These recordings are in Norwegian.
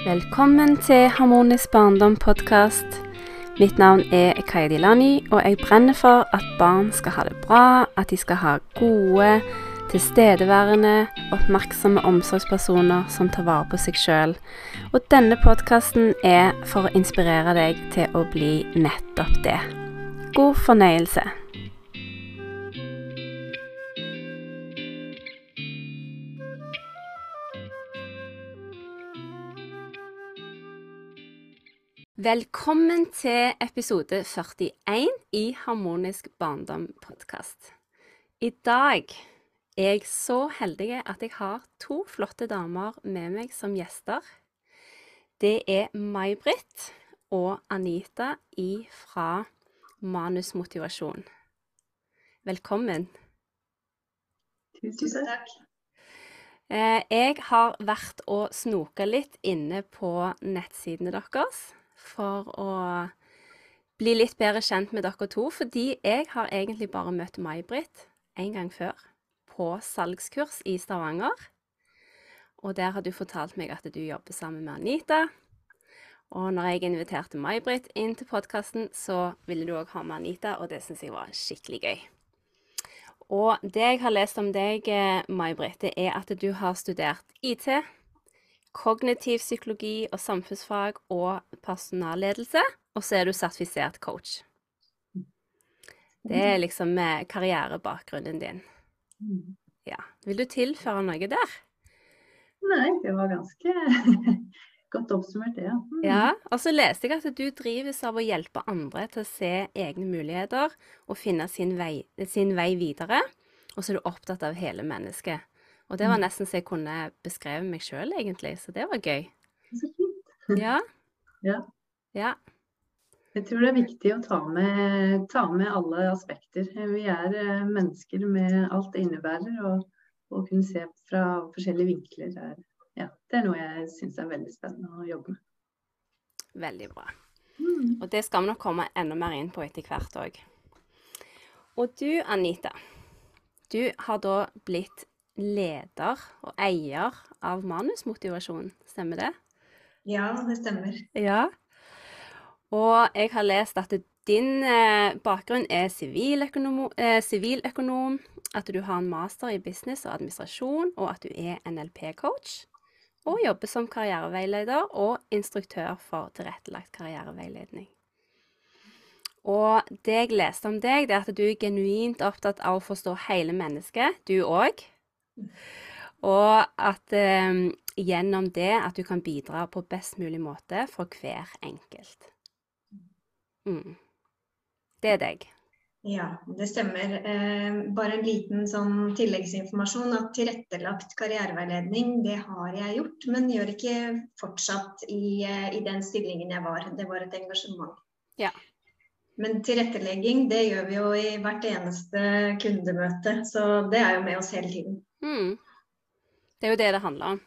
Velkommen til Harmonisk barndom-podkast. Mitt navn er Kaya Dilani, og jeg brenner for at barn skal ha det bra, at de skal ha gode, tilstedeværende, oppmerksomme omsorgspersoner som tar vare på seg sjøl. Og denne podkasten er for å inspirere deg til å bli nettopp det. God fornøyelse. Velkommen til episode 41 i Harmonisk barndom-podkast. I dag er jeg så heldig at jeg har to flotte damer med meg som gjester. Det er May-Britt og Anita fra Manusmotivasjon. Velkommen. Tusen takk. Eh, Jeg har vært og snoka litt inne på nettsidene deres for å bli litt bedre kjent med dere to, fordi jeg har egentlig bare møtt May-Britt en gang før, på salgskurs i Stavanger. Og der har du fortalt meg at du jobber sammen med Anita. Og når jeg inviterte May-Britt inn til podkasten, så ville du òg ha med Anita, og det syns jeg var skikkelig gøy. Og det jeg har lest om deg, eh, May-Britt, er at du har studert IT, kognitiv psykologi og samfunnsfag og personalledelse, og så er du sertifisert coach. Det er liksom eh, karrierebakgrunnen din. Ja. Vil du tilføre noe der? Nei, det var ganske godt oppsummert, det. Ja. Mm. Ja. Og så leste jeg at du drives av å hjelpe andre til å se egne muligheter og finne sin vei, sin vei videre. Og så er du opptatt av hele mennesket. Og det var nesten så jeg kunne beskrevet meg sjøl, egentlig. Så det var gøy. Så fint. Ja. Ja. Ja. Jeg tror det er viktig å ta med, ta med alle aspekter. Vi er eh, mennesker med alt det innebærer. Og å kunne se fra forskjellige vinkler er, ja, det er noe jeg syns er veldig spennende å jobbe med. Veldig bra. Mm. Og det skal vi nok komme enda mer inn på etter hvert òg. Og du, Anita. Du har da blitt leder og eier av Manusmotivasjon, stemmer det? Ja, det stemmer. Ja. Og jeg har lest at din eh, bakgrunn er siviløkonom, eh, at du har en master i business og administrasjon, og at du er NLP-coach. Og jobber som karriereveileder og instruktør for tilrettelagt karriereveiledning. Og det jeg leste om deg, det er at du er genuint opptatt av å forstå hele mennesket, du òg. Og at eh, gjennom det at du kan bidra på best mulig måte for hver enkelt. Mm. Det er deg. Ja, det stemmer. Eh, bare en liten sånn tilleggsinformasjon at tilrettelagt karriereveiledning, det har jeg gjort, men gjør ikke fortsatt i, eh, i den stillingen jeg var. Det var et engasjement. Ja. Men tilrettelegging, det gjør vi jo i hvert eneste kundemøte, så det er jo med oss hele tiden. Mm. Det er jo det det handler om.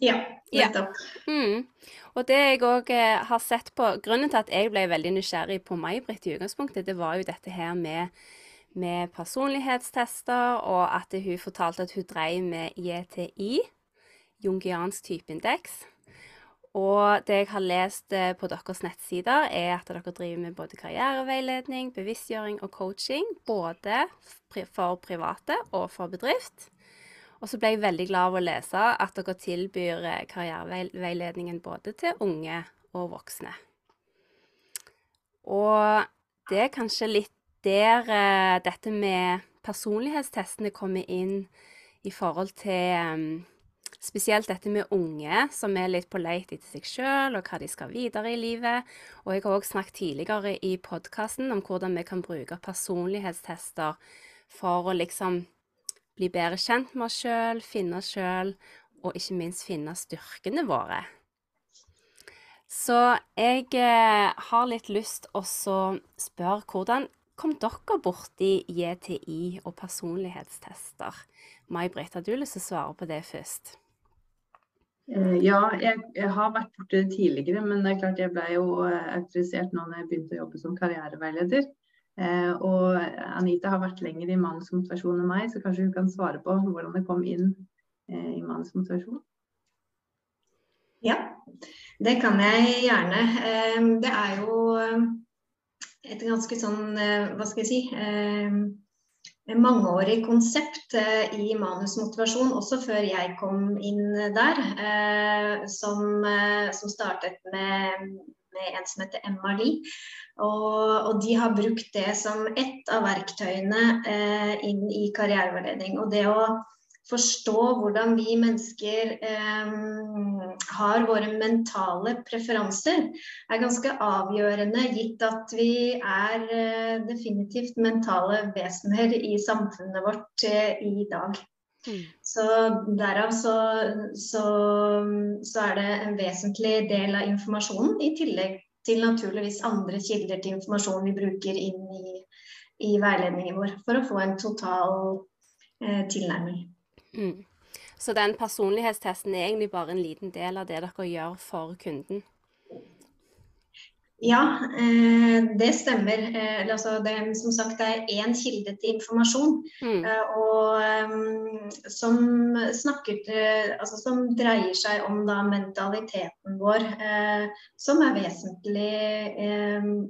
Ja, Ja. nettopp. Mm. Og det jeg òg eh, har sett på Grunnen til at jeg ble veldig nysgjerrig på May-Britt i utgangspunktet, det var jo dette her med, med personlighetstester, og at hun fortalte at hun drev med JTI, jungiansk typeindeks. Og det jeg har lest eh, på deres nettsider, er at dere driver med både karriereveiledning, bevisstgjøring og coaching. Både for private og for bedrift. Og så ble jeg veldig glad av å lese at dere tilbyr eh, karriereveiledningen både til unge og voksne. Og det er kanskje litt der uh, dette med personlighetstestene kommer inn i forhold til um, Spesielt dette med unge som er litt på leit etter seg sjøl og hva de skal videre i livet. Og jeg har òg snakket tidligere i podkasten om hvordan vi kan bruke personlighetstester for å liksom bli bedre kjent med oss sjøl, finne oss sjøl, og ikke minst finne styrkene våre. Så jeg eh, har litt lyst å spørre hvordan kom dere borti JTI og personlighetstester? May-Britt, har du lyst til å svare på det først? Eh, Ja, jeg, jeg har vært borti det tidligere, men det er klart jeg ble jo eh, autorisert nå når jeg begynte å jobbe som karriereveileder. Eh, og Anita har vært lenger i Mannens motivasjon enn meg, så kanskje hun kan svare på hvordan det kom inn eh, i Mannens motivasjon. Ja, det kan jeg gjerne. Det er jo et ganske sånn, hva skal jeg si mangeårig konsept eh, i manusmotivasjon, også før jeg kom inn der. Eh, som, eh, som startet med, med, en som heter Emma Lie. Og, og, de har brukt det som ett av verktøyene inn i karriereveiledning. Og det å forstå hvordan vi mennesker eh, har våre mentale preferanser, er ganske avgjørende, gitt at vi er eh, definitivt mentale vesener i samfunnet vårt eh, i dag. Mm. Så derav så, så, så, er det en vesentlig del av informasjonen, i tillegg til naturligvis andre kilder til informasjon vi bruker inn i, i veiledningen vår, for å få en total eh, tilnærming. Mm. Så den personlighetstesten er egentlig bare en liten del av det dere gjør for kunden? Ja, eh, det stemmer. Eh, altså det, som sagt, det er én kilde til informasjon. Mm. Eh, og som, snakker, altså, som dreier seg om da, mentaliteten vår, som er vesentlig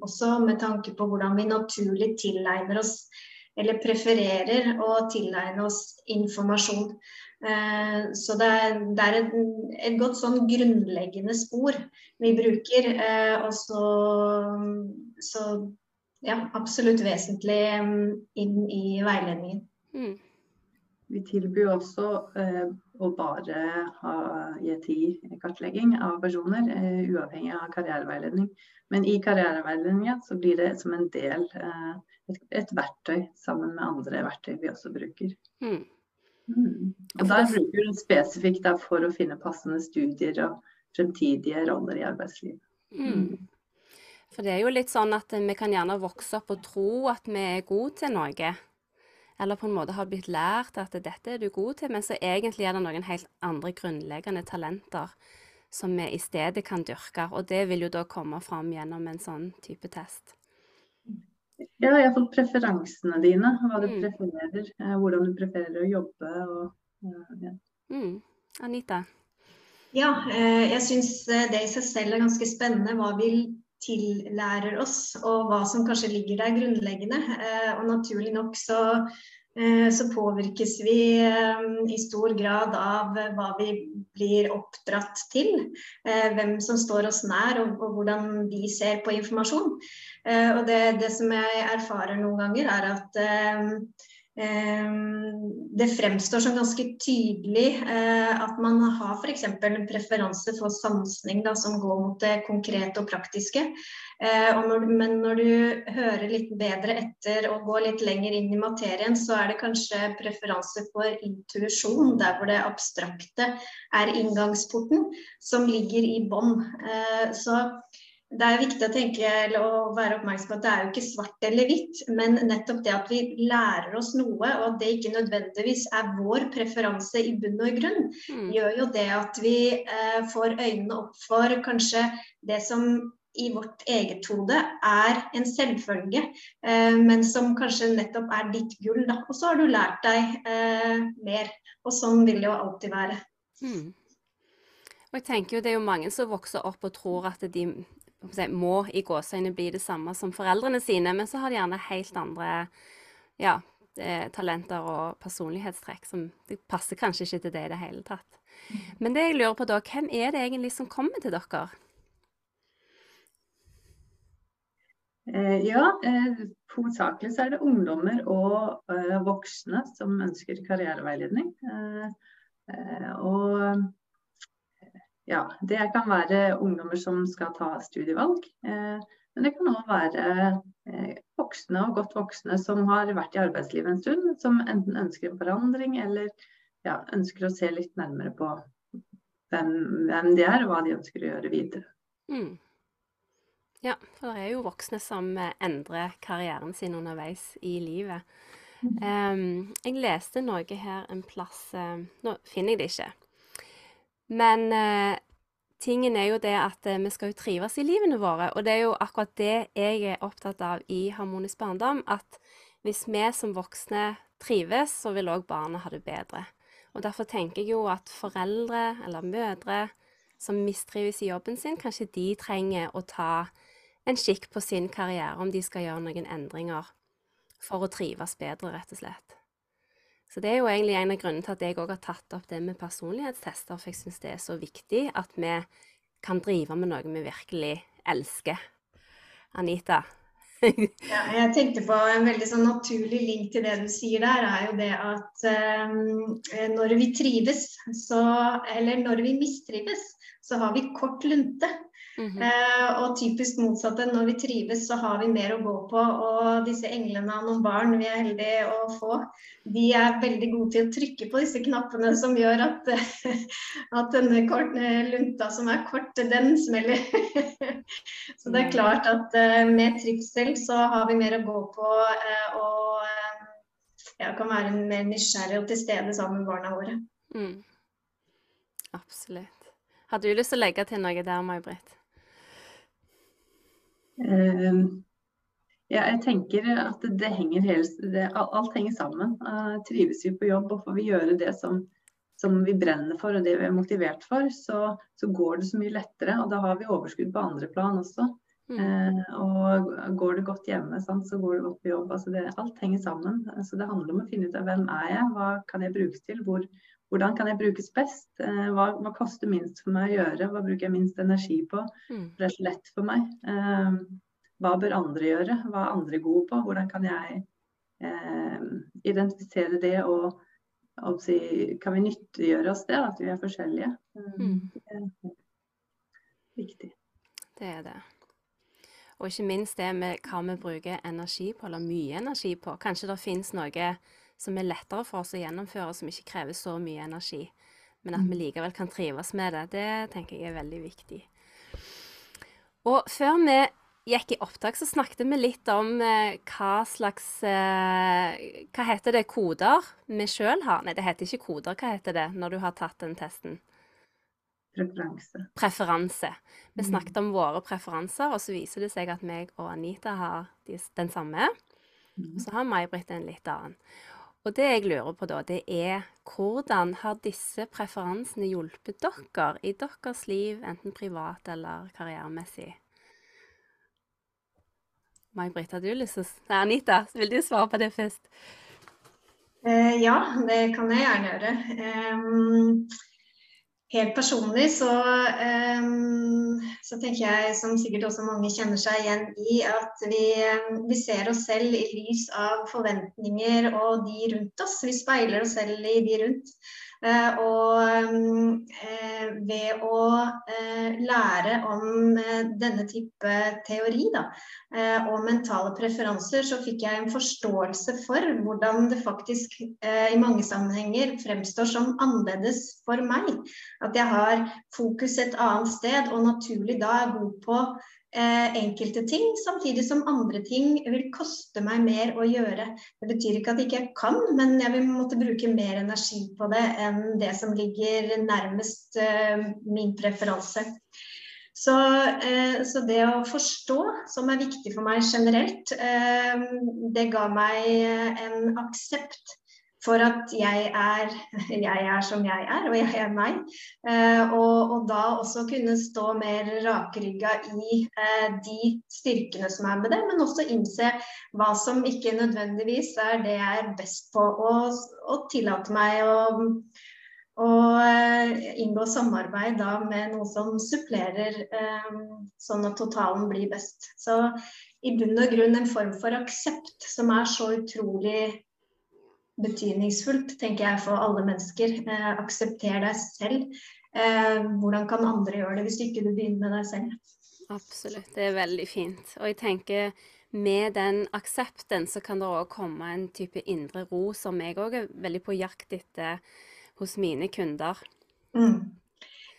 også med tanke på hvordan vi naturlig tilegner oss eller prefererer å tilegne oss informasjon. Eh, så det er, det er et, et, godt sånn grunnleggende spor vi bruker. Eh, og så, så, ja, absolutt vesentlig mm, inn i veiledningen. Mm. Vi tilbyr også eh, å bare ha IETI-kartlegging av personer, eh, uavhengig av karriereveiledning. Men i karriereveiledningen så blir det som en del eh, et, et, verktøy sammen med andre verktøy vi også bruker. Mm. Mm. Og Der bruker du spesifikt for å finne passende studier og fremtidige roller i arbeidslivet. Mm. For det er jo litt sånn at vi kan gjerne vokse opp og tro at vi er gode til noe. Eller på en måte har blitt lært at dette er du god til, men så egentlig er det noen helt andre grunnleggende talenter som vi i stedet kan dyrke. Og det vil jo da komme fram gjennom en sånn type test. Ja, iallfall preferansene dine. Hva du mm. prefererer. Eh, hvordan du prefererer å jobbe. Og, ja. mm. Anita? Ja, eh, jeg syns eh, det i seg selv er ganske spennende. Hva vi tillærer oss, og hva som kanskje ligger der grunnleggende. Og naturlig nok så Eh, så påvirkes vi eh, i stor grad av hva vi blir oppdratt til. Eh, hvem som står oss nær, og, hvordan vi ser på informasjon. Og det, det som jeg erfarer noen ganger, er at det fremstår som ganske tydelig at man har f.eks. en preferanse for sansning da, som går mot det konkrete og praktiske. Eh, når, men når du hører litt bedre etter og går litt lenger inn i materien, så er det kanskje preferanse for intuisjon, der hvor det abstrakte er inngangsporten, som ligger i bånn. Eh, så det er viktig å tenke og være oppmerksom på at det er jo ikke svart eller hvitt, men nettopp det at vi lærer oss noe, og at det ikke nødvendigvis er vår preferanse i bunn og grunn, mm. gjør jo det at vi eh, får øynene opp for kanskje det som i vårt eget hode er en selvfølge, eh, men som kanskje nettopp er ditt gull. Da. Og så har du lært deg eh, mer. Og sånn vil det jo alltid være. Mm. Og jeg tenker jo Det er jo mange som vokser opp og tror at de må i gåseøyne bli det samme som foreldrene sine, men så har de gjerne helt andre ja, eh, talenter og personlighetstrekk som det passer kanskje ikke til det i det hele tatt. Mm. Men det jeg lurer på da, hvem er det egentlig som kommer til dere? Eh, ja, eh, hovedsakelig så er det ungdommer og voksne som ønsker karriereveiledning. Og ja, det kan være ungdommer som skal ta studievalg. Men det kan òg være voksne og godt voksne som har vært i arbeidslivet en stund, som enten ønsker en forandring eller ja, ønsker å se litt nærmere på hvem, hvem de er og hva de ønsker å gjøre videre. Mm. Ja, for det er jo voksne som eh, endrer karrieren sin underveis i livet. Um, jeg leste noe her en plass Nå finner jeg det ikke. Men uh, tingen er jo det at uh, vi skal jo trives i livene våre. Og det er jo akkurat det jeg er opptatt av i Harmonisk barndom. At hvis vi som voksne trives, så vil òg barna ha det bedre. Og derfor tenker jeg jo at foreldre eller mødre som mistrives i jobben sin, kanskje de trenger å ta en kikk på sin karriere, om de skal gjøre noen endringer for å trives bedre, rett og slett. Så det er jo egentlig en av grunnene til at jeg òg har tatt opp det med personlighetstester, for jeg syns det er så viktig at vi kan drive med noe vi virkelig elsker. Anita? ja, jeg tenkte på en veldig sånn naturlig link til det du sier der, er jo det at um, når vi trives, så Eller når vi mistrives, så har vi kort lunte. Mm -hmm. eh, og typisk motsatte, når vi trives så har vi mer å gå på. Og disse englene av noen barn vi er heldige å få, de er veldig gode til å trykke på disse knappene som gjør at, at denne kort, lunta som er kort, den smeller. så det er klart at eh, med trivsel så har vi mer å gå på. Eh, og eh, ja, kan være mer nysgjerrig og til stede sammen med barna våre. Mm. Absolutt. Har du lyst til å legge til noe der, May-Britt? Ehm, ja, jeg tenker at det henger helt, det, alt henger sammen. Uh, trives vi på jobb og får vi gjøre det som, som, vi brenner for og det vi er motivert for, så, så, går det så mye lettere. Og da har vi overskudd på andre plan også. Mm. Uh, og går det godt hjemme, sant, så går det godt på jobb. Altså det, alt henger sammen. Så det handler om å finne ut av hvem er jeg, hva kan jeg brukes til, hvor, hvordan kan jeg brukes best? Uh, hva, hva, koster minst for meg å gjøre? Hva bruker jeg minst energi på? Mm. Det er så lett for meg. Uh, hva bør andre gjøre? Hva er andre gode på? Hvordan kan jeg eh, identifisere det og, og si, kan vi nyttiggjøre oss det, at vi er forskjellige? Mm. Det er viktig. Det er det. Og ikke minst det med hva vi bruker energi på, eller mye energi på. Kanskje det finnes noe som er lettere for oss å gjennomføre, som ikke krever så mye energi. Men at vi mm. likevel kan trives med det, det tenker jeg er veldig viktig. Og før vi gikk i opptak, så snakket vi litt om eh, hva slags eh, Hva heter det koder vi sjøl har? Nei, det heter ikke koder. Hva heter det når du har tatt den testen? Preferanse. Preferanse. Vi mm. snakket om våre preferanser, og så viser det seg at meg og Anita har de, den samme. Mm. Og så har May-Britt en litt annen. Og det jeg lurer på da, det er hvordan har disse preferansene hjulpet dere i deres liv, enten privat eller karrieremessig? May-Britt, har du lyst til å Anita, vil du svare på det først? Eh, ja, det kan jeg gjerne gjøre. Um, helt personlig så, um, så, tenker jeg, som sikkert også mange kjenner seg igjen i, at vi, vi, ser oss selv i lys av forventninger og de rundt oss. Vi speiler oss selv i de rundt. Eh, og eh, ved å eh, lære om denne type teori da, og mentale preferanser, så fikk jeg en forståelse for hvordan det faktisk i mange sammenhenger fremstår som annerledes for meg. At jeg har fokus et annet sted og naturlig da er god på enkelte ting, samtidig som andre ting vil koste meg mer å gjøre. Det betyr ikke at jeg ikke kan, men jeg vil måtte bruke mer energi på det enn det som ligger nærmest eh, min preferanse. Så, eh, så, det å forstå, som er viktig for meg generelt, eh, det ga meg en aksept for at jeg er, jeg er som jeg er, og jeg er meg. Eh, og, og, da også kunne stå mer rakrygga i eh, de styrkene som er med det, men også innse hva som ikke nødvendigvis er det jeg er best på, og, og tillate meg å og eh, inngå samarbeid da med noe som supplerer, sånn at totalen blir best. Så i bunn og grunn en form for aksept som er så utrolig betydningsfullt, tenker jeg, for alle mennesker. Eh, aksepter deg selv. Eh, hvordan kan andre gjøre det hvis ikke du begynner med deg selv? Absolutt, det er veldig fint. Og jeg tenker med den aksepten så kan det òg komme en type indre ro som jeg òg er veldig på jakt etter hos mine kunder. Mm.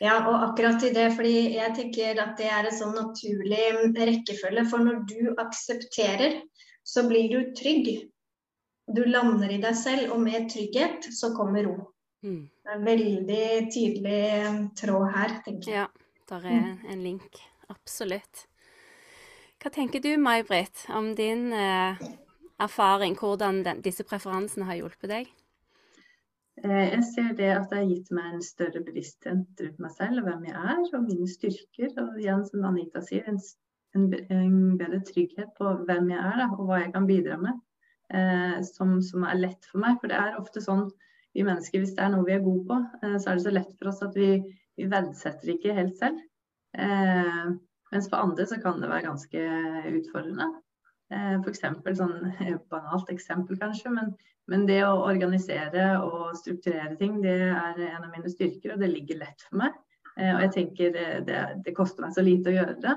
Ja, og akkurat i det, fordi jeg tenker at det er en sånn naturlig rekkefølge. For når du aksepterer, så blir du trygg du lander i deg selv, og med trygghet så kommer ro. Mm. Det er en veldig tydelig tråd her, tenker jeg. Ja, der er mm. en link. Absolutt. Hva tenker du, May-Britt, om din eh, erfaring, hvordan den, disse preferansene har hjulpet deg? Eh, jeg ser det at det har gitt meg en større bevissthet rundt meg selv og hvem jeg er og mine styrker. Og igjen, som Anita sier, en, en, en bedre trygghet på hvem jeg er da, og hva jeg kan bidra med. Eh, som, som, er lett for meg. For det er ofte sånn vi mennesker, hvis det er noe vi er gode på, eh, så er det så lett for oss at vi, vi verdsetter ikke helt selv. Eh, mens for andre så kan det være ganske utfordrende. F.eks. sånn banalt eksempel kanskje, men, men, det å organisere og strukturere ting, det er en av mine styrker, og det ligger lett for meg. Og jeg tenker det, det koster meg så lite å gjøre det.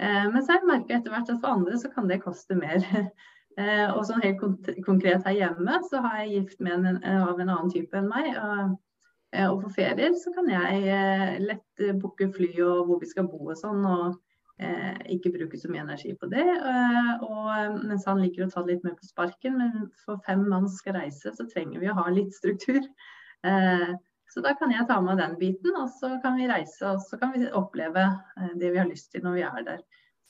Men så merker jeg etter hvert at for andre så kan det koste mer. Og sånn helt konkret her hjemme så har jeg gift med en av en annen type enn meg. Og for ferier så kan jeg lett booke fly og hvor vi skal bo og sånn. og eh, ikke bruke så mye energi på det. Eh, og, mens han liker å ta det litt mer på sparken. Men for fem mann skal reise, så trenger vi å ha litt struktur. Eh, så da kan jeg ta med den biten, og så kan vi reise og så kan vi oppleve eh, det vi har lyst til når vi er der.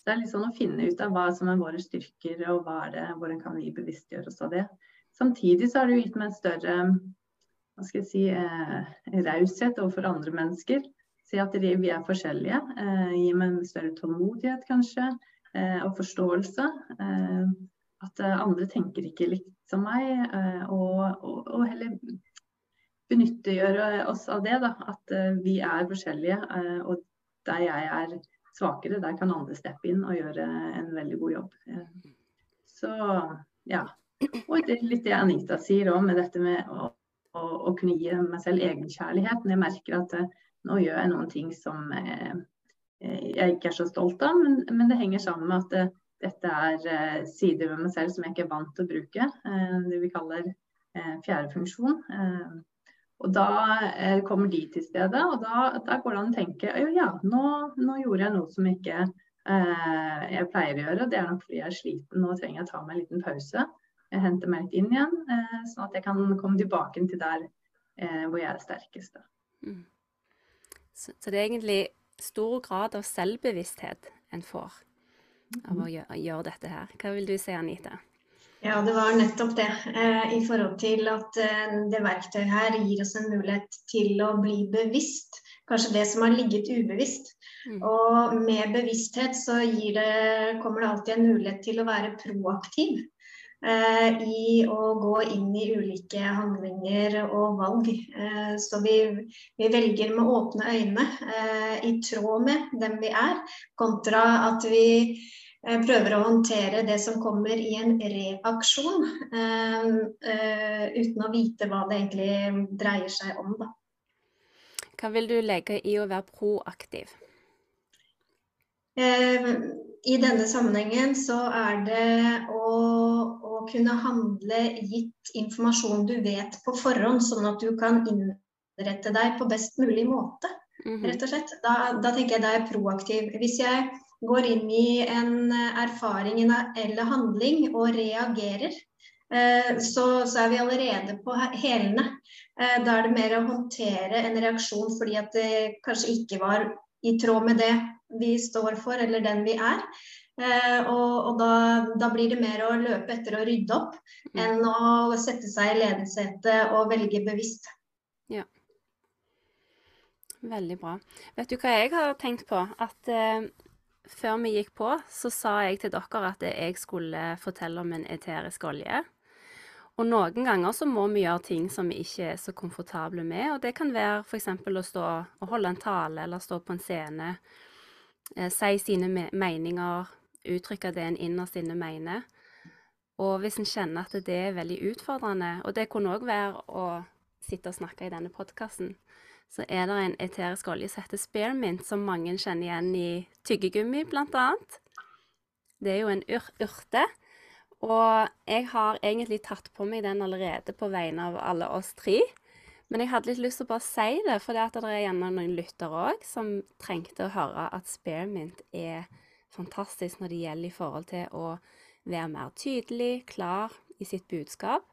Så Det er litt sånn å finne ut av hva som er våre styrker, og hva er det, hvordan kan vi bevisstgjøre oss av det. Samtidig så har det gitt meg en større hva skal jeg si, eh, raushet overfor andre mennesker. Si at vi er forskjellige. Eh, gi meg en større tålmodighet, kanskje, eh, og forståelse. Eh, at andre tenker ikke likt som meg, og, og, og heller benyttegjøre oss av det. Da, at vi er forskjellige. og der jeg er svakere, der kan andre steppe inn og gjøre en veldig god jobb. Så ja. Og det, litt det Anita sier òg, med dette med å, å, å, kunne gi meg selv egenkjærlighet. Når jeg merker at nå gjør jeg noen ting som eh, eh, jeg ikke er så stolt av, men, men det henger sammen med at eh, dette er sider ved meg selv som jeg ikke er vant til å bruke. det vi kaller fjærefunksjon. Og da kommer de til stedet, og da, da går det an å tenke ja, nå, nå, gjorde jeg noe som ikke eh, jeg pleier å gjøre. Det er nok fordi jeg er sliten. Nå trenger jeg ta meg en liten pause. Jeg henter meg litt inn igjen, eh, sånn at jeg kan komme tilbake til der eh, hvor jeg er sterkest. Mm. Så, så, det er egentlig stor grad av selvbevissthet en får av å gjøre, gjøre dette her. Hva vil du si, Anita? Ja, det var nettopp det. Eh, I forhold til at eh, det verktøyet her gir oss en mulighet til å bli bevisst. Kanskje det som har ligget ubevisst. Mm. Og med bevissthet så det, kommer det alltid en mulighet til å være proaktiv. Eh, i å gå inn i ulike handlinger og valg. Eh, så vi, vi, velger med åpne øyne, eh, i tråd med dem vi er, kontra at vi prøver å håndtere det som kommer i en reaksjon, uten å vite hva det egentlig dreier seg om. Da. Hva vil du legge i å være proaktiv? I denne sammenhengen så er det å kunne handle gitt informasjon du vet på forhånd, sånn at du kan innrette deg på best mulig måte. Mhm. rett og slett. Da, da tenker jeg da er jeg proaktiv. Hvis jeg går inn i en erfaring eller handling og reagerer, eh, så, så, er vi allerede på hælene. Eh, da er det mer å håndtere en reaksjon fordi at det kanskje ikke var i tråd med det vi står for eller den vi er. Eh, og, og da, da, blir det mer å løpe etter å rydde opp mm. enn å sette seg i ledersetet og velge bevisst. Ja. Veldig bra. Vet du hva jeg har tenkt på? At eh, før vi gikk på, så sa jeg til dere at jeg skulle fortelle om en eterisk olje. Og noen ganger så må vi gjøre ting som vi ikke er så komfortable med. Og det kan være f.eks. å stå og holde en tale eller stå på en scene. Eh, si sine me meninger, uttrykke det en innerst inne mener. Og hvis en kjenner at det er veldig utfordrende, og det kunne òg være å sitte og snakke i denne podkasten, så er det en eterisk olje som heter spearmint, som mange kjenner igjen i tyggegummi, annet. Det er jo en ur urte. Og jeg har egentlig tatt på meg den allerede på vegne av alle oss tre. Men jeg hadde litt lyst til å bare si det, for det, det er gjerne noen lyttere òg som trengte å høre at spearmint er fantastisk når det gjelder i forhold til å være mer tydelig, klar i sitt budskap,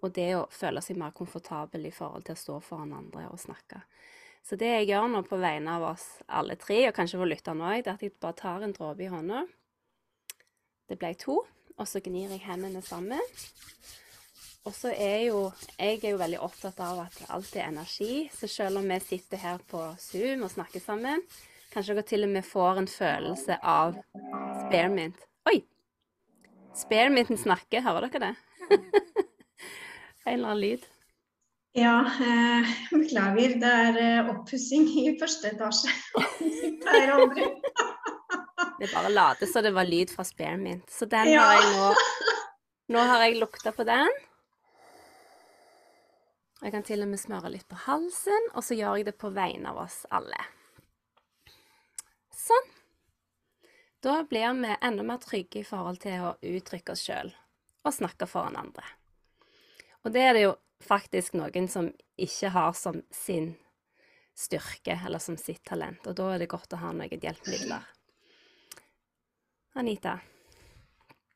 og det å føle seg mer komfortabel i forhold til å stå foran andre og snakke. Så det jeg gjør nå på vegne av oss alle tre, og kanskje for lytterne òg, er at jeg bare tar en dråpe i hånda. Det ble to, og så gnir jeg hendene sammen. og så er jo Jeg er jo veldig opptatt av at alt er energi. Så selv om vi sitter her på Zoom og snakker sammen, kanskje dere til og med får en følelse av spearmint. Oi! Spearminten snakker, hører dere det? en eller annen lyd. Ja, eh, beklager. Det er eh, oppussing i første etasje. Det pleier aldri. Det bare later så det var lyd fra spearmint. Så den Ja. har jeg nå Nå har jeg lukta på den. Jeg kan til og med smøre litt på halsen, og så gjør jeg det på vegne av oss alle. Sånn. Da blir vi enda mer trygge i forhold til å uttrykke oss sjøl og snakke foran andre. Og det er det jo faktisk noen som ikke har som sin styrke eller som sitt talent, og da er det godt å ha noen hjelpemidler. Anita?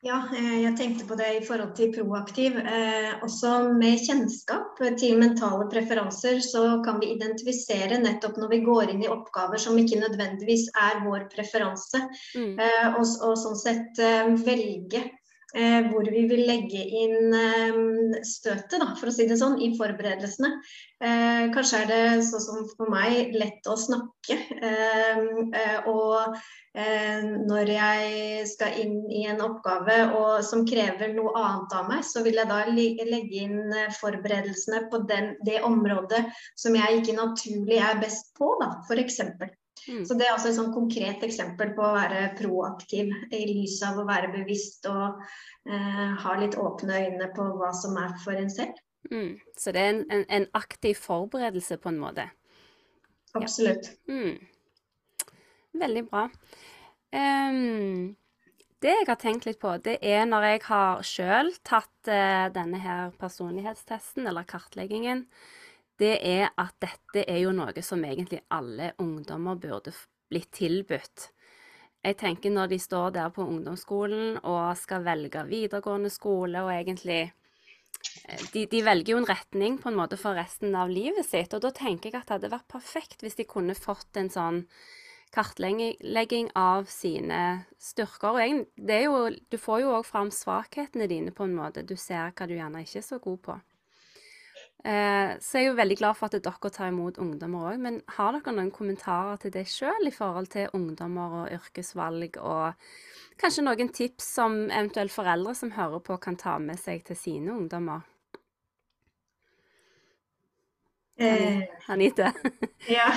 Ja, eh, jeg tenkte på det i forhold til proaktiv. Eh, også med kjennskap til mentale preferanser, så kan vi identifisere nettopp når vi går inn i oppgaver som ikke nødvendigvis er vår preferanse, Mm. eh, og, og sånn sett eh, velge eh, hvor vi vil legge inn eh, støtet, for å si det sånn, i forberedelsene. Eh, kanskje er det sånn som for meg lett å snakke. Eh, eh, og eh, når jeg skal inn i en oppgave og, som krever noe annet av meg, så vil jeg da legge inn forberedelsene på den, det området som jeg ikke naturlig er best på, da, f.eks. Mm. Så det er altså et sånn konkret eksempel på å være proaktiv i lys av å være bevisst og eh, ha litt åpne øyne på hva som er for en selv. Mm. Så det er en, en, en aktiv forberedelse på en måte. Absolutt. Mm. Veldig bra. Um, det jeg har tenkt litt på, det er når jeg har sjøl tatt uh, denne her personlighetstesten, eller kartleggingen, det er at dette er jo noe som egentlig alle ungdommer burde blitt tilbudt. Jeg tenker når de står der på ungdomsskolen og skal velge videregående skole, og egentlig eh, de, de velger jo en retning på en måte for resten av livet sitt, og da tenker jeg at det hadde vært perfekt hvis de kunne fått en sånn kartlegging av sine styrker. Og det er jo, du får jo òg fram svakhetene dine på en måte. Du ser hva du gjerne ikke er så god på. Eh, så jeg er jo veldig glad for at dere tar imot ungdommer òg. Men har dere noen kommentarer til det sjøl i forhold til ungdommer og yrkesvalg, og kanskje noen tips som eventuelt foreldre som hører på, kan ta med seg til sine ungdommer? Eh, Anite? Ja,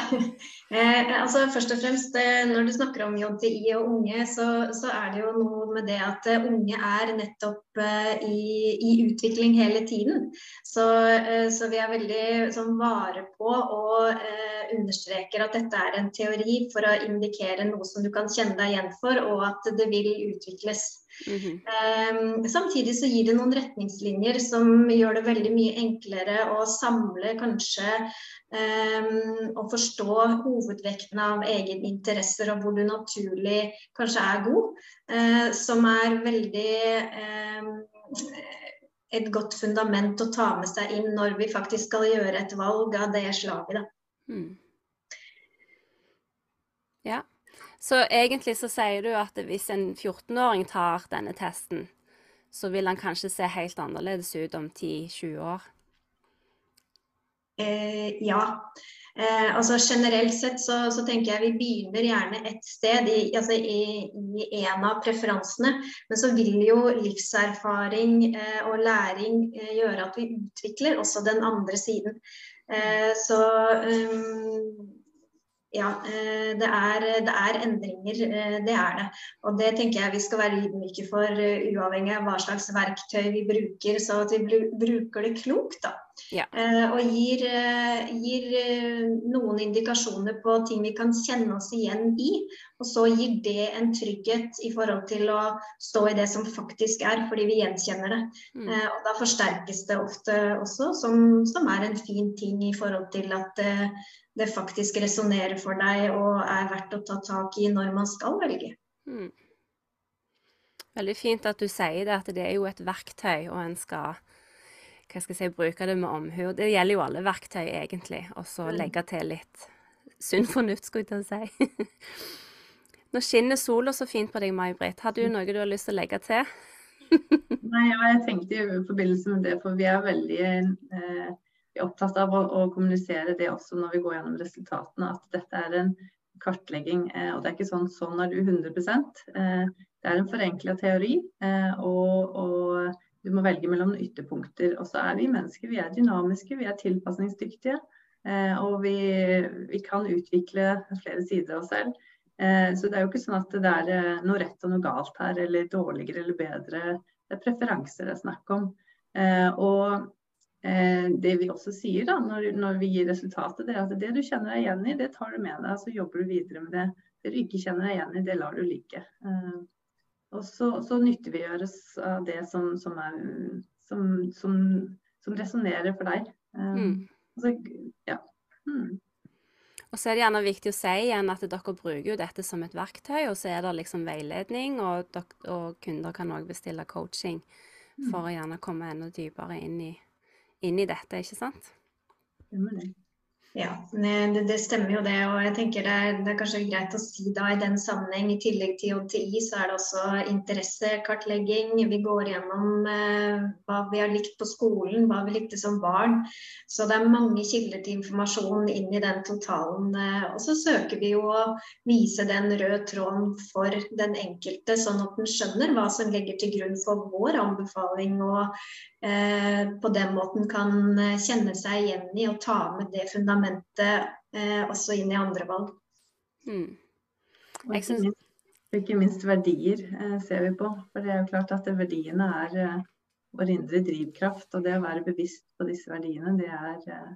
eh, altså først og fremst eh, Når du snakker om JTI og unge, så, så er det jo noe med det at unge er nettopp i, i utvikling hele tiden. Så, så vi er veldig sånn, vare på og eh, understreker at dette er en teori for å indikere noe som du kan kjenne deg igjen for, og at det vil utvikles. Mhm. Ehm, samtidig så gir det noen retningslinjer som gjør det veldig mye enklere å samle kanskje ehm, og forstå hovedvekten av egeninteresser og hvor du naturlig kanskje er god. eh, som er veldig ehm, et godt fundament å ta med seg inn når vi faktisk skal gjøre et valg av det slaget. Da. Mm. Ja. Så egentlig så sier du at hvis en 14-åring tar denne testen, så vil han kanskje se helt annerledes ut om 10-20 år? Eh, ja. Eh, altså Generelt sett så, så tenker jeg vi begynner gjerne et sted i, altså i, i en av preferansene. Men så vil jo livserfaring eh, og læring eh, gjøre at vi utvikler også den andre siden. Eh, så um, ja, eh, det er, det er endringer. eh, Det er det. Og det tenker jeg vi skal være ydmyke for, eh, uavhengig av hva slags verktøy vi bruker. Så at vi bruker det klokt, da. Ja. Eh, Og gir, eh, gir eh, noen indikasjoner på ting vi kan kjenne oss igjen i. Og så gir det en trygghet i forhold til å stå i det som faktisk er, fordi vi gjenkjenner det. Mm. Og da forsterkes det ofte også, som, som er en fin ting i forhold til at eh, det faktisk resonnerer for deg og er verdt å ta tak i når man skal velge. Mm. Veldig fint at du sier det, at det er jo et verktøy, og en skal hva skal jeg si, bruke det med omhu. Det gjelder jo alle verktøy, egentlig. Og så Mm. legge til litt sunn fornuft, skulle jeg til å si. Nå skinner sola så fint på deg, May-Britt. Har du noe du har lyst til å legge til? Nei, ja, jeg tenkte i forbindelse med det, for vi er veldig eh, vi opptatt av å, å, kommunisere det også når vi går gjennom resultatene, at dette er en kartlegging. Eh, og det er ikke sånn sånn er du 100 eh, Det er en forenkla teori. Eh, og, og, du må velge mellom ytterpunkter. Og så er vi mennesker. Vi er dynamiske, vi er tilpasningsdyktige. Eh, og vi, vi, kan utvikle flere sider av oss selv. Eh, så det er jo ikke sånn at det er eh, noe rett og noe galt her, eller dårligere eller bedre. Det er preferanser det er snakk om. Og det vi også sier da, når, når, vi gir resultatet, det er at det du kjenner deg igjen i, det tar du med deg. Så jobber du videre med det. Det du ikke kjenner deg igjen i, det lar du ligge. Og så, så nyttiggjøres av det som, som, er, som, som, som resonnerer for deg. Mm. Så, ja. Mm. Og så er det gjerne viktig å si igjen at dere bruker jo dette som et verktøy, og så er det liksom veiledning, og, og kunder kan òg bestille coaching for å gjerne komme enda dypere inn i, inn i dette, ikke sant? Det må det. Ja, det, det, stemmer jo det. Og jeg tenker det er, det er, kanskje greit å si da i den sammenheng, i tillegg til JTI, så er det også interessekartlegging. Vi går gjennom eh, hva vi har likt på skolen, hva vi likte som barn. Så det er mange kilder til informasjon inn i den totalen. Eh, og så søker vi jo å vise den røde tråden for den enkelte, sånn at den skjønner hva som legger til grunn for vår anbefaling. og Eh, på den måten kan eh, kjenne seg igjen i og ta med det fundamentet eh, også inn i andre valg. Mm. Og ikke, minst, ikke minst verdier ser vi på. For det er jo klart at verdiene er vår indre drivkraft. Og det å være bevisst på disse verdiene, det er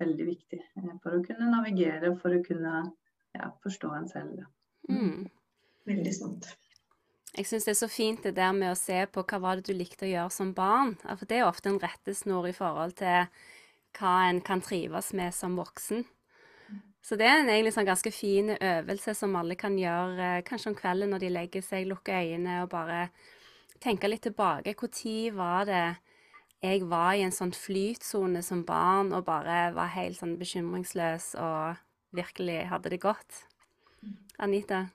veldig viktig for å kunne navigere og for å kunne ja, forstå en selv. Mm. Veldig sant. Jeg syns det er så fint det der med å se på hva var det du likte å gjøre som barn. For det er ofte en rettesnor i forhold til hva en kan trives med som voksen. Så det er en egentlig sånn ganske fin øvelse som alle kan gjøre eh, kanskje om kvelden når de legger seg, lukker øynene og bare tenke litt tilbake. Når var det jeg var i en sånn flytsone som barn og bare var helt sånn bekymringsløs og virkelig hadde det godt? Anita?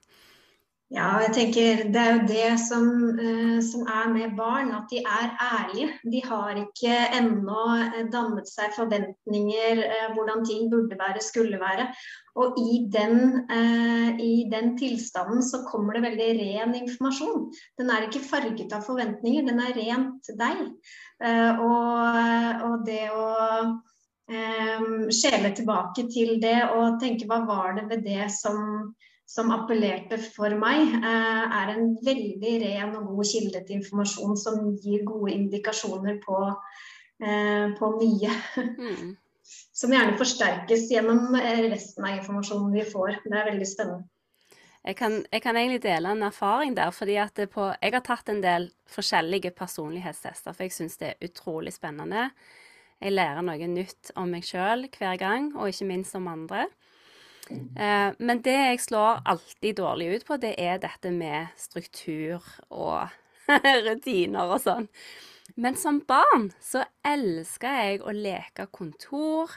Ja, jeg tenker Det er jo det som, uh, som, er med barn, at de er ærlige. De har ikke ennå eh, dannet seg forventninger uh, hvordan ting burde være, skulle være. Og i den, uh, i den, tilstanden så kommer det veldig ren informasjon. Den er ikke farget av forventninger, den er rent deg. Og, og, det å skjele tilbake til det og tenke hva var det ved det som som appellerte for meg, eh, er en veldig ren og god kilde til informasjon som gir gode indikasjoner på, eh, på mye. Mm. Som gjerne forsterkes gjennom eh, resten av informasjonen vi får. Det er veldig spennende. Jeg kan, jeg kan egentlig dele en erfaring der. fordi på, Jeg har tatt en del forskjellige personlighetstester, for jeg syns det er utrolig spennende. Jeg lærer noe nytt om meg sjøl hver gang, og ikke minst om andre. Eh, men det jeg slår alltid dårlig ut på, det er dette med struktur og rutiner og sånn. Men som barn så elska jeg å leke kontor.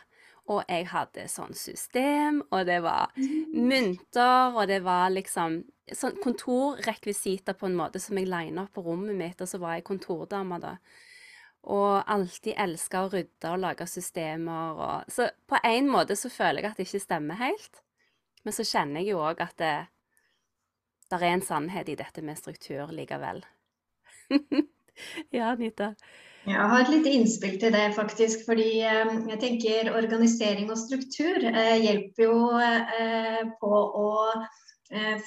Og jeg hadde sånn system, og det var mynter, og det var liksom sånn kontorrekvisitter på en måte som jeg lina opp på rommet mitt, og så var jeg kontordame da. Og alltid elska å rydde og lage systemer og Så på en måte så føler jeg at det ikke stemmer helt. Men så kjenner jeg jo òg at det der er en sannhet i dette med struktur likevel. ja, Anita? Jeg har et lite innspill til det, faktisk. Fordi eh, jeg tenker organisering og struktur eh, hjelper jo eh, på å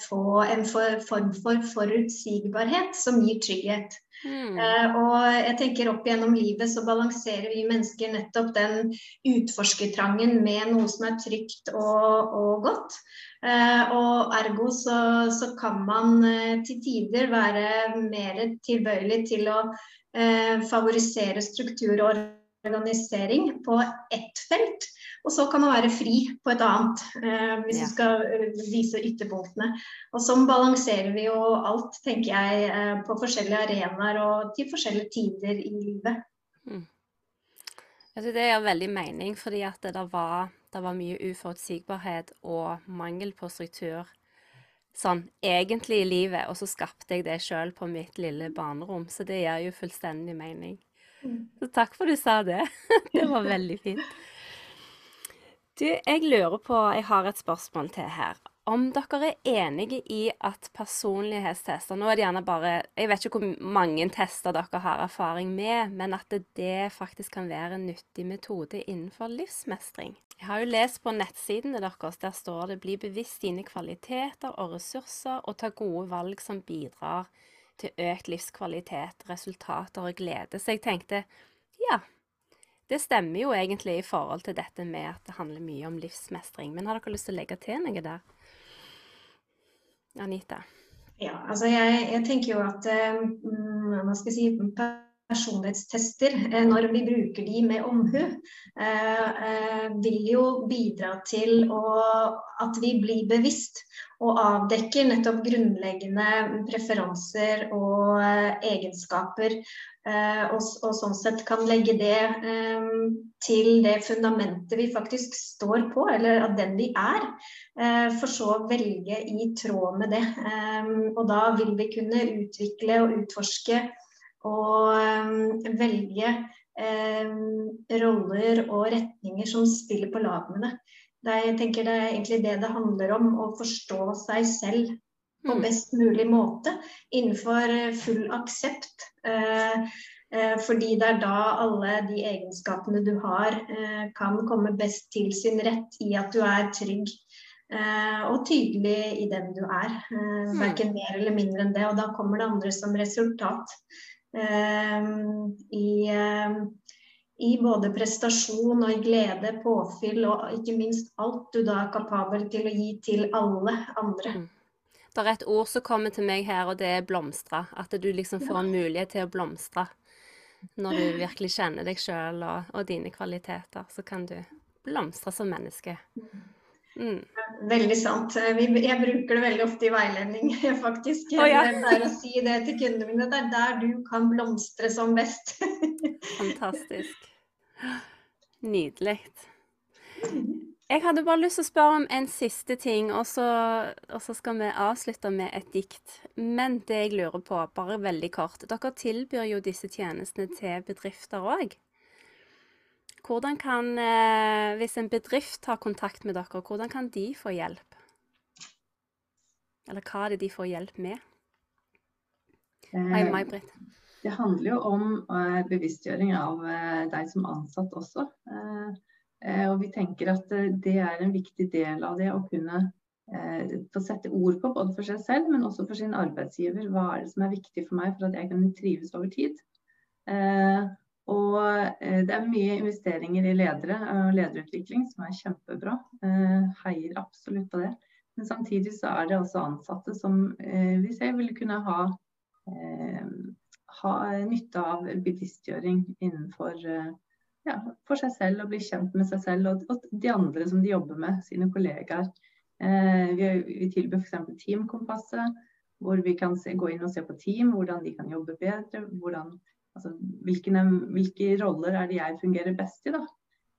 få en form for forutsigbarhet som gir trygghet. Mm. og jeg tenker Opp gjennom livet så balanserer vi mennesker nettopp den utforskertrangen med noe som er trygt og, og godt. Eh, og ergo så, så, kan man til tider være mer tilbøyelig til å favorisere struktur og organisering på ett felt og så kan man være fri på et annet, eh, hvis ja. du skal eh, vise ytterpunktene. Og sånn balanserer vi jo alt, tenker jeg, eh, på forskjellige arenaer og til forskjellige tider i livet. Mm. Altså, det gir veldig mening, fordi at det var, det var mye uforutsigbarhet og mangel på struktur sånn egentlig i livet, og så skapte jeg det sjøl på mitt lille barnerom. Så det gir jo fullstendig mening. Så takk for du sa det. Det var veldig fint. Du, jeg lurer på, jeg har et spørsmål til her. Om dere er enige i at personlighetstester Nå er det gjerne bare Jeg vet ikke hvor mange tester dere har erfaring med, men at det faktisk kan være en nyttig metode innenfor livsmestring. Jeg har jo lest på nettsidene deres, der står det 'bli bevisst dine kvaliteter og ressurser', og ta gode valg som bidrar til økt livskvalitet, resultater og glede. Så jeg tenkte ja, det stemmer jo egentlig i forhold til dette med at det handler mye om livsmestring. Men har dere lyst til å legge til noe der? Anita? Ja, altså jeg, jeg tenker jo at mm, hva skal jeg si, personlighetstester, eh, når vi bruker de med omhu, eh, eh, vil jo bidra til å, at vi blir bevisst og avdekker nettopp grunnleggende preferanser og egenskaper. Og, og, sånn sett kan legge det til det fundamentet vi faktisk står på, eller at den vi er. for så å velge i tråd med det. og da vil vi kunne utvikle og utforske og velge roller og retninger som spiller på lag med det. Det jeg tenker det er egentlig det det handler om, å forstå seg selv på Mm. best mulig måte innenfor eh, full aksept. Eh, eh, fordi det er da alle de egenskapene du har, kan komme best til sin rett i at du er trygg og tydelig i den du er. Eh, Verken mer eller mindre enn det. Og da kommer det andre som resultat. Eh, I eh, i både prestasjon og i glede, påfyll og ikke minst alt du da er kapabel til å gi til alle andre. Mm. Det er et ord som kommer til meg her, og det er blomstre. At du liksom får en mulighet til å blomstre. Når du virkelig kjenner deg sjøl og, og, dine kvaliteter, så kan du blomstre som menneske. Mm. Veldig sant. Jeg bruker det veldig ofte i veiledning, faktisk. Oh, ja. Det er å si det til kundene mine. Det er der du kan blomstre som best. Fantastisk. Nydelig. Jeg hadde bare lyst til å spørre om en siste ting, og så, og så, skal vi avslutte med et dikt. Men det jeg lurer på, bare veldig kort Dere tilbyr jo disse tjenestene til bedrifter òg. Hvordan kan, eh, hvis en bedrift tar kontakt med dere, hvordan kan de få hjelp? Eller hva er det de får hjelp med? Hei, May-Britt. Det handler jo om uh, bevisstgjøring av deg som ansatt også. Og vi tenker at det er en viktig del av det å kunne få sette ord på, både for seg selv, men også for sin arbeidsgiver. Hva er det som er viktig for meg for at jeg kan trives over tid? Og det er mye investeringer i ledere og lederutvikling som er kjempebra. heier absolutt på det. Men samtidig så er det også ansatte som vi ser vil kunne ha ha nytte av bevisstgjøring innenfor ja, for seg selv og bli kjent med seg selv og, de andre som de jobber med, sine kollegaer. Eh, vi, vi tilbyr f.eks. Teamkompasset, hvor vi kan gå inn og se på team, hvordan de kan jobbe bedre. Hvordan, altså, hvilke, hvilke, roller er det jeg fungerer best i da,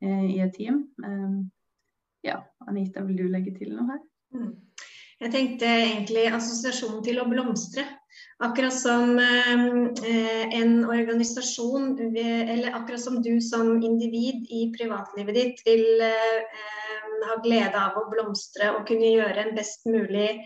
eh, i et team. Eh, ja, Anita, vil du legge til noe her? Mm. Jeg tenkte egentlig assosiasjonen til å blomstre. Akkurat som eh, en organisasjon, eller akkurat som du som individ i privatlivet ditt vil eh, ha glede av å blomstre og kunne gjøre en best mulig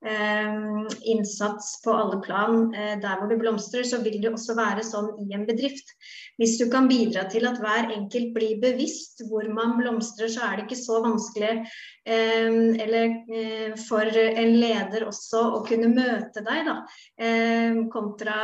innsats på alle plan der hvor du blomstrer, så vil det også være sånn i en bedrift. Hvis du kan bidra til at hver enkelt blir bevisst hvor man blomstrer, så er det ikke så vanskelig eller for en leder også å kunne møte deg, da. Kontra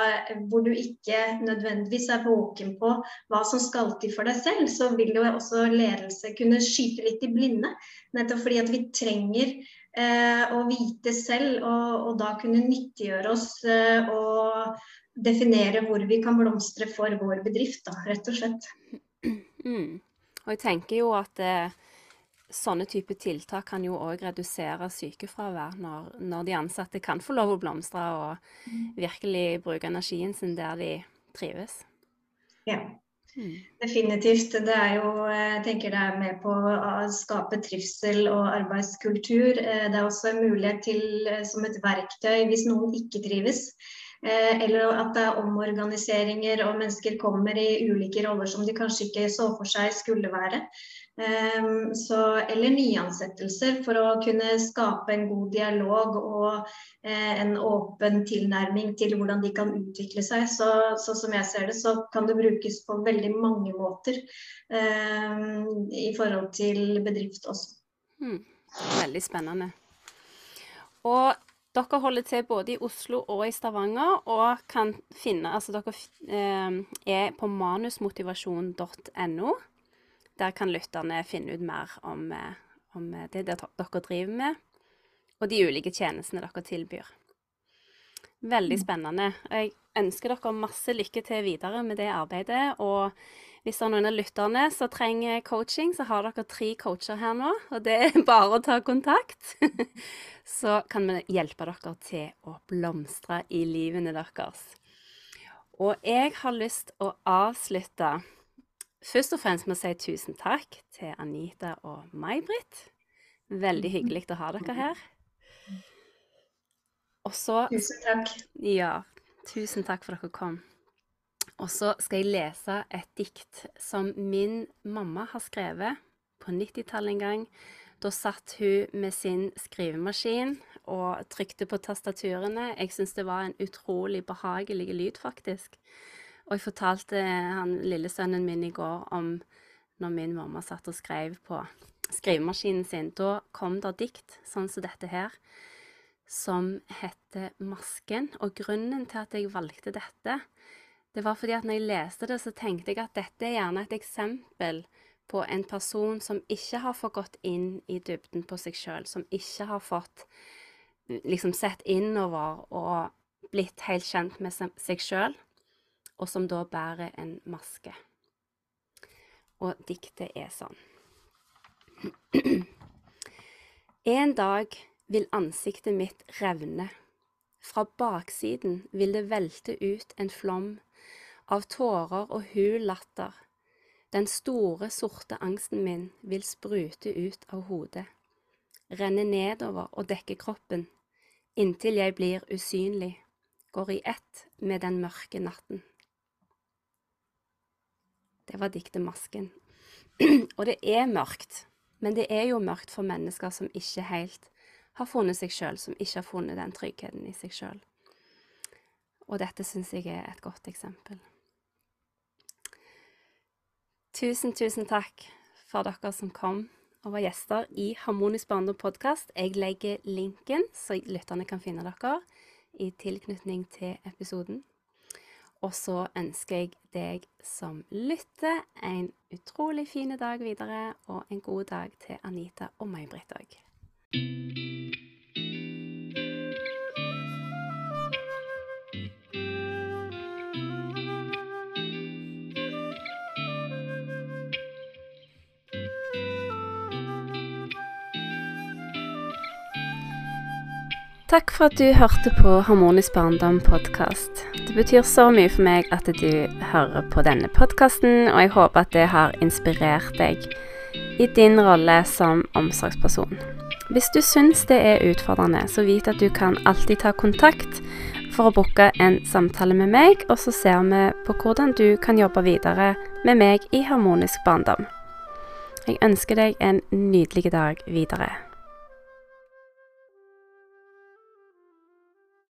hvor du ikke nødvendigvis er våken på hva som skal til for deg selv, så vil jo også ledelse kunne skyte litt i blinde. Nettopp fordi at vi trenger å vite selv, og, og da kunne nyttiggjøre oss og definere hvor vi kan blomstre for vår bedrift, da, rett og slett. Mm. Og jeg tenker jo at eh, sånne type tiltak kan jo òg redusere sykefravær, når, når, de ansatte kan få lov å blomstre og virkelig bruke energien sin der de trives. Ja. Definitivt. Det er jo, jeg tenker det er med på å skape trivsel og arbeidskultur. Eh, det er også en mulighet til, eh, som et verktøy hvis noen ikke trives. Eh, eller at det er omorganiseringer og mennesker kommer i ulike roller som de kanskje ikke så for seg skulle være. Ehm, så, eller nyansettelser for å kunne skape en god dialog og eh, en åpen tilnærming til hvordan de kan utvikle seg. Så, så, som jeg ser det, så kan det brukes på veldig mange måter um, i forhold til bedrift også. Hmm. Veldig spennende. Og dere holder til både i Oslo og i Stavanger, og kan finne Altså dere eh, er på manusmotivasjon.no. Der kan lytterne finne ut mer om, eh, om det dere driver med, og de ulike tjenestene dere tilbyr. Veldig mm. spennende. Jeg ønsker dere masse lykke til videre med det arbeidet. Og hvis det er noen av lytterne som trenger coaching, så har dere tre coacher her nå. Og det er bare å ta kontakt. Så kan vi hjelpe dere til å blomstre i livene deres. Og jeg har lyst å avslutte først og fremst må jeg si tusen takk til Anita og May-Britt. Veldig hyggelig å ha dere her. Og så Tusen takk. Ja, tusen takk for at dere kom. Og så skal jeg lese et dikt som min mamma har skrevet på 90-tallet en gang. Da satt hun med sin skrivemaskin og trykte på tastaturene. Jeg syns det var en utrolig behagelig lyd, faktisk. Og jeg fortalte han lillesønnen min i går om når min mamma satt og skrev på skrivemaskinen sin. Da kom det dikt sånn som dette her, som heter 'Masken'. Og grunnen til at jeg valgte dette, det var fordi at når jeg leste det, så tenkte jeg at dette er gjerne et eksempel på en person som ikke har fått gått inn i dybden på seg sjøl, som ikke har fått liksom sett innover og blitt helt kjent med seg sjøl, og som da bærer en maske. Og diktet er sånn. En dag vil ansiktet mitt revne. Fra baksiden vil det velte ut en flom av tårer og hul latter. Den store, sorte angsten min vil sprute ut av hodet, renne nedover og dekke kroppen, inntil jeg blir usynlig, går i ett med den mørke natten. Det var diktet 'Masken'. og det er mørkt, men det er jo mørkt for mennesker som ikke helt har funnet seg sjøl, som ikke har funnet den tryggheten i seg sjøl. Og dette syns jeg er et godt eksempel. Tusen, tusen takk for dere som kom og var gjester i Harmonisk barndom podkast. Jeg legger linken, så lytterne kan finne dere i tilknytning til episoden. Og så ønsker jeg deg som lytter, en utrolig fin dag videre, og en god dag til Anita og May-Britt òg. Takk for at du hørte på Harmonisk barndom podkast. Det betyr så mye for meg at du hører på denne podkasten, og jeg håper at det har inspirert deg i din rolle som omsorgsperson. Hvis du syns det er utfordrende, så vit at du kan alltid ta kontakt for å booke en samtale med meg, og så ser vi på hvordan du kan jobbe videre med meg i Harmonisk barndom. Jeg ønsker deg en nydelig dag videre.